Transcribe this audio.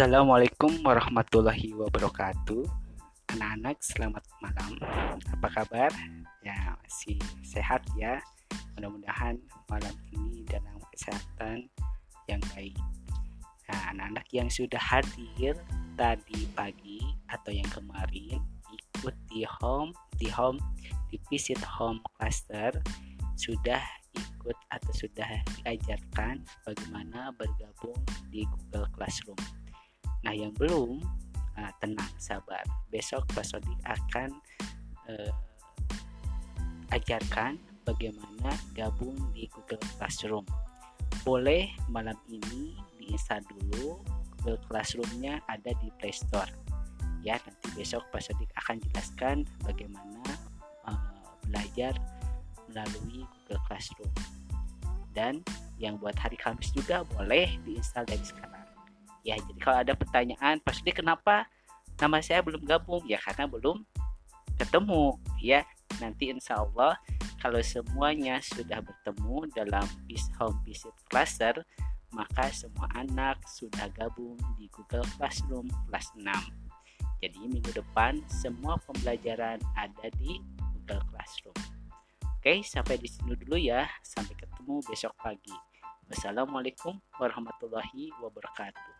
Assalamualaikum warahmatullahi wabarakatuh. Anak-anak, selamat malam. Apa kabar? Ya, masih sehat ya. Mudah-mudahan malam ini dalam kesehatan yang baik. Nah, anak-anak yang sudah hadir tadi pagi atau yang kemarin ikut di home di home di visit home cluster sudah ikut atau sudah diajarkan bagaimana bergabung di Google Classroom. Nah, yang belum uh, tenang, sabar. Besok Pak Sodik akan uh, ajarkan bagaimana gabung di Google Classroom. Boleh malam ini diinstal dulu Google Classroom-nya ada di Play Store. Ya, nanti besok Pak Sodik akan jelaskan bagaimana uh, belajar melalui Google Classroom. Dan yang buat hari Kamis juga boleh diinstal dari sekarang. Ya, jadi kalau ada pertanyaan, pasti kenapa nama saya belum gabung? Ya karena belum ketemu. Ya, nanti insya Allah kalau semuanya sudah bertemu dalam home visit cluster, maka semua anak sudah gabung di Google Classroom kelas 6. Jadi minggu depan semua pembelajaran ada di Google Classroom. Oke, sampai di sini dulu ya. Sampai ketemu besok pagi. Wassalamualaikum warahmatullahi wabarakatuh.